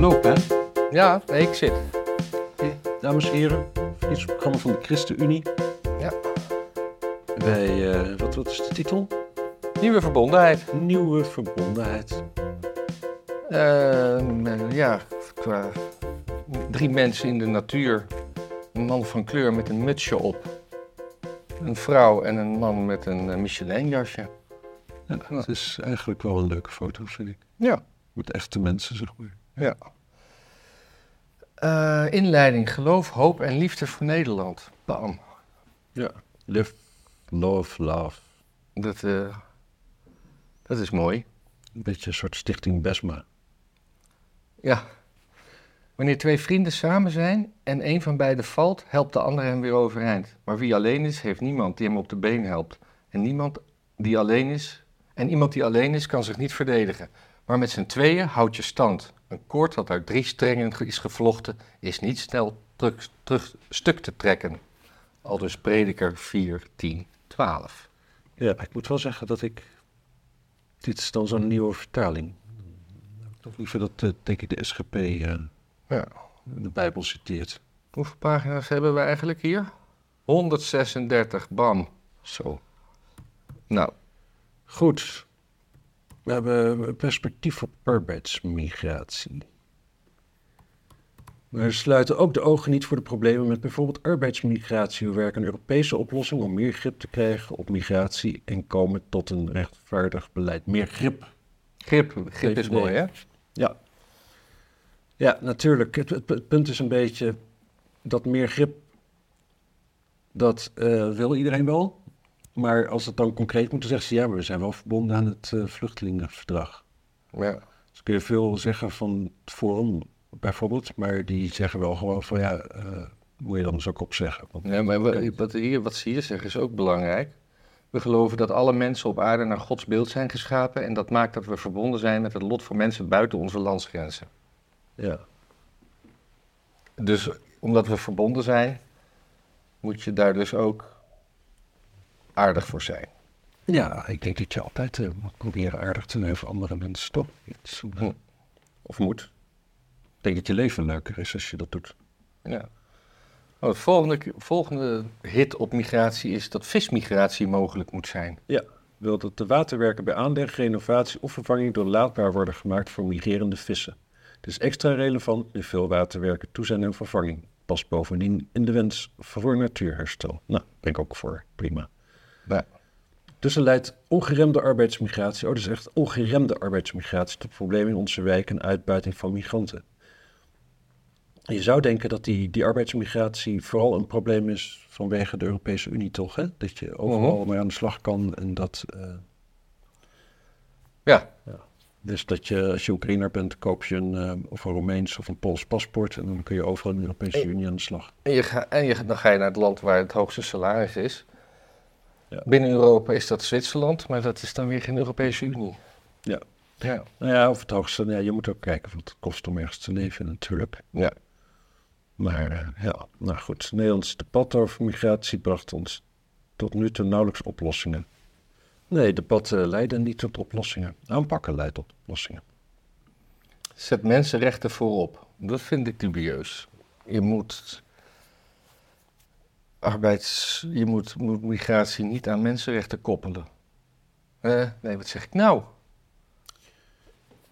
hè? Ja, nee, ik zit. Dames en heren, verkiezingsprogramma van de ChristenUnie. Ja. Bij, eh, wat, wat is de titel? Nieuwe verbondenheid. Nieuwe verbondenheid. Uh, ja, qua drie mensen in de natuur. Een man van kleur met een mutsje op. Een vrouw en een man met een Michelin-jasje. Ja, het is eigenlijk wel een leuke foto, vind ik. Ja. Met echte mensen, zeg maar. Ja. Uh, inleiding, geloof, hoop en liefde voor Nederland. Bam. Ja. Live, love, love. Dat, uh, dat is mooi. Een beetje een soort stichting Besma. Ja. Wanneer twee vrienden samen zijn en een van beiden valt, helpt de ander hem weer overeind. Maar wie alleen is, heeft niemand die hem op de been helpt. En niemand die alleen is, en iemand die alleen is, kan zich niet verdedigen. Maar met z'n tweeën houdt je stand. Een koord dat uit drie strengen is gevlochten, is niet snel terug, terug stuk te trekken. Al dus prediker 4, 10, 12. Ja, ik moet wel zeggen dat ik. Dit is dan zo'n nieuwe vertaling. Toch liever dat, uh, denk ik, de SGP uh, ja. de Bijbel citeert. Hoeveel pagina's hebben we eigenlijk hier? 136, bam. Zo. Nou. Goed. We hebben perspectief op arbeidsmigratie. We sluiten ook de ogen niet voor de problemen met bijvoorbeeld arbeidsmigratie. We werken een Europese oplossing om meer grip te krijgen op migratie en komen tot een rechtvaardig beleid. Meer grip. Grip, grip is mooi, hè? Ja. Ja, natuurlijk. Het, het, het, punt is een beetje dat meer grip, dat uh, wil iedereen wel. Maar als het dan concreet moet, dan zeggen ze ja, maar we zijn wel verbonden aan het uh, vluchtelingenverdrag. Ja. Dus kun je veel zeggen van het Forum bijvoorbeeld, maar die zeggen wel gewoon van ja, uh, moet je dan dus ook opzeggen. Want, ja, maar wat, wat, hier, wat ze hier zeggen is ook belangrijk. We geloven dat alle mensen op aarde naar Gods beeld zijn geschapen en dat maakt dat we verbonden zijn met het lot van mensen buiten onze landsgrenzen. Ja. Dus omdat we verbonden zijn, moet je daar dus ook aardig voor zijn. Ja, ik denk dat je altijd uh, moet proberen aardig te zijn voor andere mensen, toch? Uh, hm. Of moet. Ik denk dat je leven leuker is als je dat doet. Ja. Het volgende, volgende hit op migratie is dat vismigratie mogelijk moet zijn. Ja, wil dat de waterwerken bij aanleg, renovatie of vervanging door laadbaar worden gemaakt voor migrerende vissen. Het is extra relevant nu veel waterwerken toe zijn en vervanging. Past bovendien in de wens voor natuurherstel. Nou, ben ik ook voor. Prima. Dus er leidt ongeremde arbeidsmigratie, oh, is echt ongeremde arbeidsmigratie, tot problemen in onze wijken en uitbuiting van migranten. Je zou denken dat die, die arbeidsmigratie vooral een probleem is vanwege de Europese Unie, toch? Hè? Dat je overal uh -huh. mee aan de slag kan en dat. Uh... Ja. ja. Dus dat je, als je Oekraïner bent, koop je een, uh, of een Roemeens of een Pools paspoort en dan kun je overal in de Europese en, Unie aan de slag. En, je ga, en je, dan ga je naar het land waar het hoogste salaris is. Ja. Binnen Europa is dat Zwitserland, maar dat is dan weer geen Europese Unie. Ja. Ja. Nou ja, of het hoogste, ja, je moet ook kijken wat het kost om ergens te leven natuurlijk. Ja. Maar uh, ja, nou goed, het Nederlands debat over migratie bracht ons tot nu toe nauwelijks oplossingen. Nee, debatten leiden niet tot oplossingen. Aanpakken leidt tot oplossingen. Zet mensenrechten voorop. Dat vind ik dubieus. Je moet arbeids, je moet, moet migratie niet aan mensenrechten koppelen. Uh, nee, wat zeg ik nou?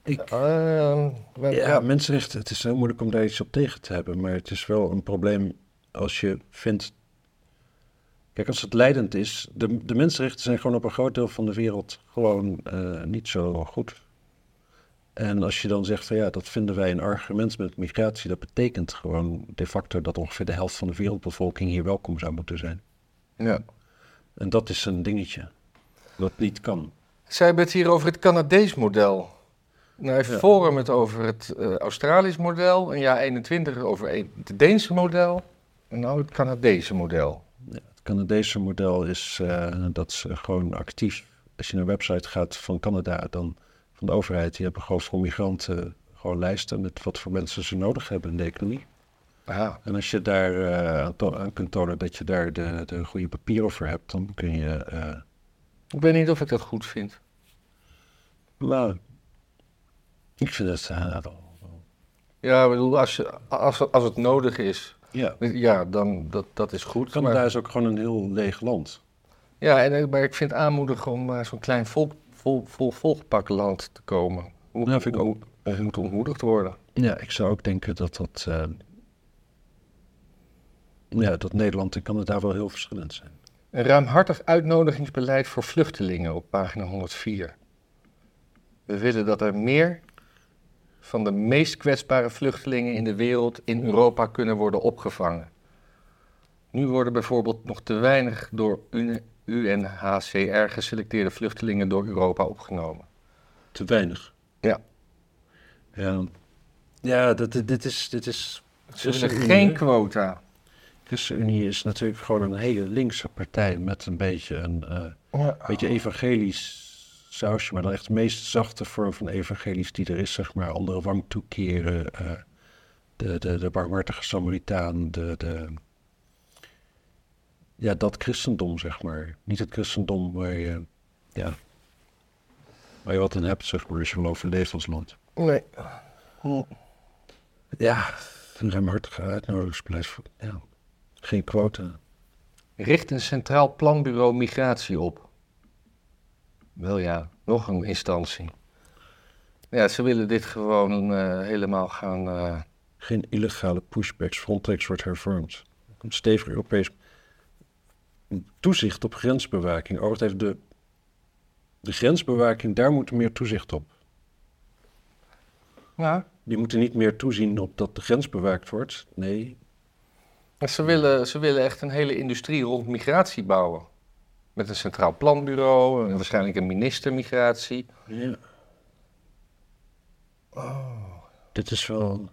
Ik, uh, ja, ja, mensenrechten, het is heel moeilijk om daar iets op tegen te hebben, maar het is wel een probleem als je vindt. Kijk, als het leidend is, de, de mensenrechten zijn gewoon op een groot deel van de wereld gewoon uh, niet zo goed. En als je dan zegt van ja, dat vinden wij een argument met migratie, dat betekent gewoon de facto dat ongeveer de helft van de wereldbevolking hier welkom zou moeten zijn. Ja. En dat is een dingetje. Dat niet kan. Zij hebben het hier over het Canadees model. Nou heeft ja. Forum het over het uh, Australisch model, en ja 21 over het Deense model, en nou het Canadese model. Ja, het Canadese model is uh, dat ze gewoon actief, als je naar een website gaat van Canada, dan van de overheid, die hebben gewoon voor migranten gewoon lijsten met wat voor mensen ze nodig hebben in de economie. Aha. En als je daar uh, aan, to aan, kunt tonen dat je daar de, de goede papieren voor hebt, dan kun je... Uh, ik weet niet of ik dat goed vind. Nou, ik vind het uh, wel Ja, ik bedoel, als, je, als, als het nodig is, Ja. ja, dan dat, dat is goed. Canada Maar, is ook gewoon een heel leeg land. ja, en, eh, maar ik vind het aanmoedig om eh, zo'n klein volk, vol, vol, volgepakt land te komen. Moet, vind ik ook. moet- moet ontmoedigd worden. Ja, ik zou ook denken dat dat... eh, ja, dat Nederland en Canada wel heel verschillend zijn. Een ruimhartig uitnodigingsbeleid voor vluchtelingen op pagina 104. We willen dat er meer van de meest kwetsbare vluchtelingen in de wereld in Europa kunnen worden opgevangen. Nu worden bijvoorbeeld nog te weinig door UNHCR geselecteerde vluchtelingen door Europa opgenomen. Te weinig. Ja. Ja, ja dat, dit- is... Dit is Ze ChristenUnie, geen quota. ChristenUnie is natuurlijk gewoon een hele linkse partij met een beetje een eh, beetje evangelisch sausje, maar dan echt de meest zachte vorm van evangelisch die er is, zeg maar. Andere wang toekeren, eh, de, de, de barmhartige Samaritaan, de, de... Ja, dat christendom, zeg maar. Niet het christendom waar je, ja, waar je wat in hebt, zeg maar, als je wel overleeft als land. Nee. Ja, een ruimhartige uitnodigingsbeleid voor, ja, geen quota. Richt een centraal planbureau migratie op. Wel ja, nog een instantie. Ja, ze willen dit gewoon eh, helemaal gaan. eh, Geen illegale pushbacks. Frontex wordt hervormd. Een stevig Europees toezicht op grensbewaking. Oh, wacht even. De, de grensbewaking, daar moet meer toezicht op. Die moeten niet meer toezien op dat de grens bewaakt wordt. Nee. ze, willen, ze willen echt een hele industrie rond migratie bouwen. Met een centraal planbureau, en waarschijnlijk een minister migratie. Ja. Dit is wel...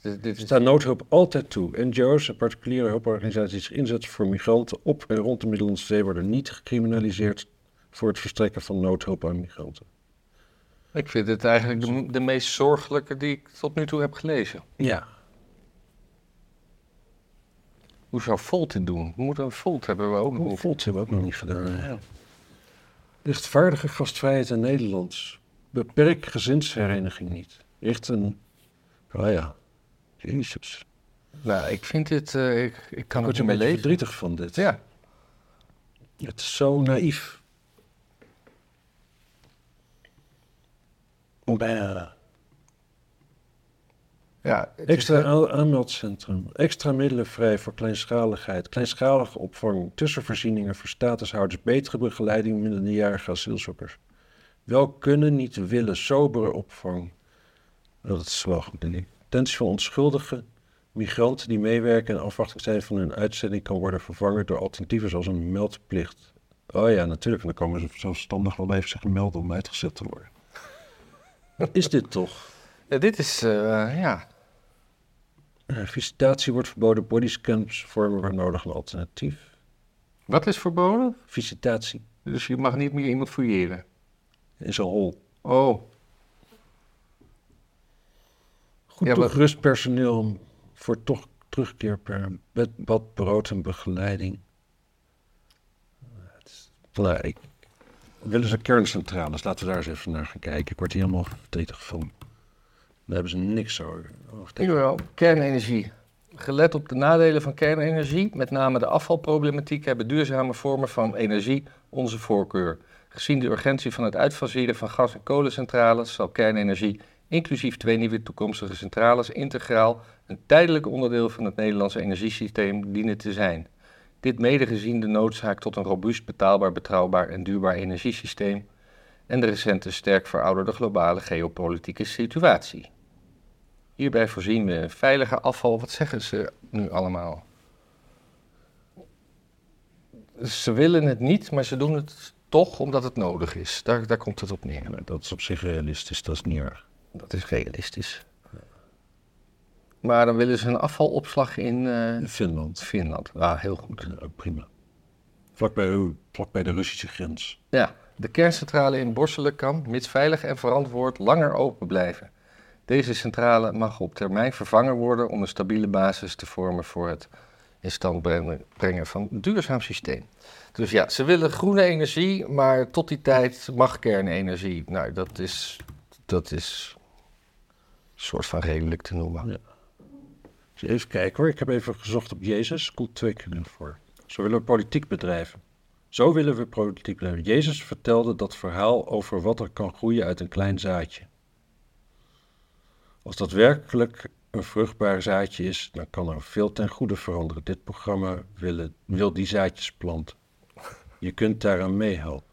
Dit, staat noodhulp altijd toe. NGO's en particuliere hulporganisaties die zich inzetten voor migranten op en rond de Middellandse Zee worden niet gecriminaliseerd voor het verstrekken van noodhulp aan migranten. ik vind dit eigenlijk de, de meest zorgelijke die ik tot nu toe heb gelezen. Ja. Hoe zou Volt dit doen? We moeten een Volt hebben we ook nog. Volt hebben we ook nog niet gedaan. Ja. Lichtvaardige gastvrijheid in Nederland. Beperk gezinshereniging niet. Richt een... Oh ja. Jezus. Nou, ik vind dit, eh, ik, ik kan het word niet een beetje lezen. verdrietig van dit. Ja, Het is zo naïef. Bah. ja het is Extra aanmeldcentrum. Extra middelen vrij voor kleinschaligheid. Kleinschalige opvang. Tussenvoorzieningen voor statushouders. Betere begeleiding minderjarige asielzoekers. Wel kunnen, niet willen. Sobere opvang. Dat is wel goed. denk ik. Detentie van onschuldige migranten die meewerken en afwachting zijn van hun uitzending kan worden vervangen door alternatieven zoals een meldplicht. Oh ja, natuurlijk. En dan komen ze zelfstandig wel even zich melden om uitgezet te worden. Wat is dit toch? Ja, dit is, eh, ja. Eh, visitatie wordt verboden. Bodyscans vormen waar nodig een alternatief. Wat is verboden? Visitatie Dus je mag niet meer iemand fouilleren. in zo'n hol. Oh, Goed Ja, maar- toegerust personeel voor toch terugkeer per bed, bad, brood en begeleiding. Het is- Nou, ik, willen ze kerncentrales? Laten we daar eens even naar gaan kijken. Ik word hier helemaal verdrietig van. Daar hebben ze niks over. Oh, jawel. Kernenergie. Gelet op de nadelen van kernenergie, met name de afvalproblematiek, hebben duurzame vormen van energie onze voorkeur. Gezien de urgentie van het uitfaseren van gas- en kolencentrales zal kernenergie, inclusief twee nieuwe toekomstige centrales, integraal een tijdelijk onderdeel van het Nederlandse energiesysteem dienen te zijn. Dit mede gezien de noodzaak tot een robuust, betaalbaar, betrouwbaar en duurbaar energiesysteem en de recente sterk verouderde globale geopolitieke situatie. Hierbij voorzien we een veilige afval. Wat zeggen ze nu allemaal? Ze willen het niet, maar ze doen het toch omdat het nodig is. Daar, daar komt het op neer. Dat is op zich realistisch, dat is niet erg. Dat is realistisch. Maar dan willen ze een afvalopslag in In Finland, Finland. Ja, heel goed. Ja, prima. Vlakbij, vlakbij de Russische grens. Ja, de kerncentrale in Borselen kan, mits veilig en verantwoord, langer open blijven. Deze centrale mag op termijn vervangen worden om een stabiele basis te vormen voor het in stand brengen brengen van een duurzaam systeem. Dus ja, ze willen groene energie, maar tot die tijd mag kernenergie. Nou, dat is, dat is soort van redelijk te noemen. Ja. Dus even kijken hoor, ik heb even gezocht op Jezus, komt twee keer voor. Zo willen we politiek bedrijven. Zo willen we politiek bedrijven. Jezus vertelde dat verhaal over wat er kan groeien uit een klein zaadje. Als dat werkelijk een vruchtbaar zaadje is, dan kan er veel ten goede veranderen. Dit programma willen, wil die zaadjes planten. Je kunt daaraan meehelpen.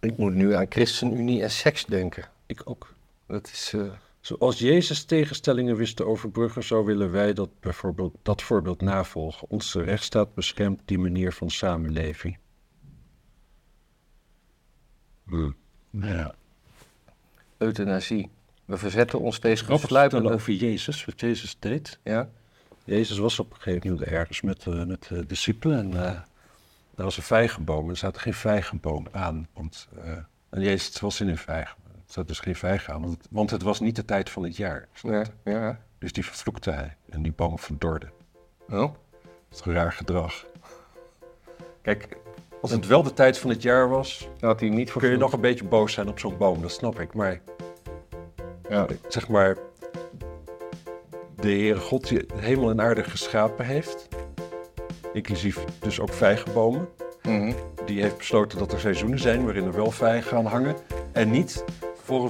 Ik moet nu aan ChristenUnie en seks denken. Ik ook. Dat is... eh, Zoals Jezus tegenstellingen wist te overbruggen, zo willen wij dat bijvoorbeeld dat voorbeeld navolgen. Onze rechtsstaat beschermt die manier van samenleving. Ja. euthanasie. We verzetten ons tegen sluipende... over Jezus, wat Jezus deed. Ja? Jezus was op een gegeven moment ergens met, eh, met de discipelen en eh, daar was een vijgenboom. Er zat geen vijgenboom aan, want eh, en Jezus was in een vijgen. Zat dus geen vijgen aan, want, het- want het was niet de tijd van het jaar. Ja, ja. Dus die vervloekte hij en die boom verdorde. Oh, Dat is een raar gedrag. Kijk, als het wel de tijd van het jaar was, had hij niet kun je nog een beetje boos zijn op zo'n boom, dat snap ik. Maar Ja. zeg maar, de Heere God die hemel en aarde geschapen heeft, inclusief dus ook vijgenbomen, Mhm. die heeft besloten dat er seizoenen zijn waarin er wel vijgen gaan hangen. En niet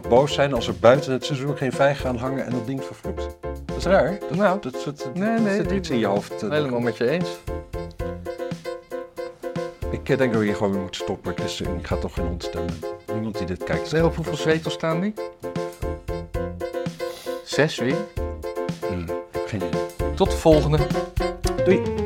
boos zijn als er buiten het seizoen geen vijgen gaan hangen en dat ding vervloekt. Dat is raar. Dat, Nou, dat, dat, dat, Nee, nee, zit iets in je hoofd. eh, helemaal met je eens. Ik eh, denk dat we hier gewoon weer moeten stoppen. ChristenUnie gaat toch geen hond stemmen. Niemand die dit kijkt. Op hoeveel zetels staan die? Zes weer. Hmm, Geen idee. Tot de volgende. Doei.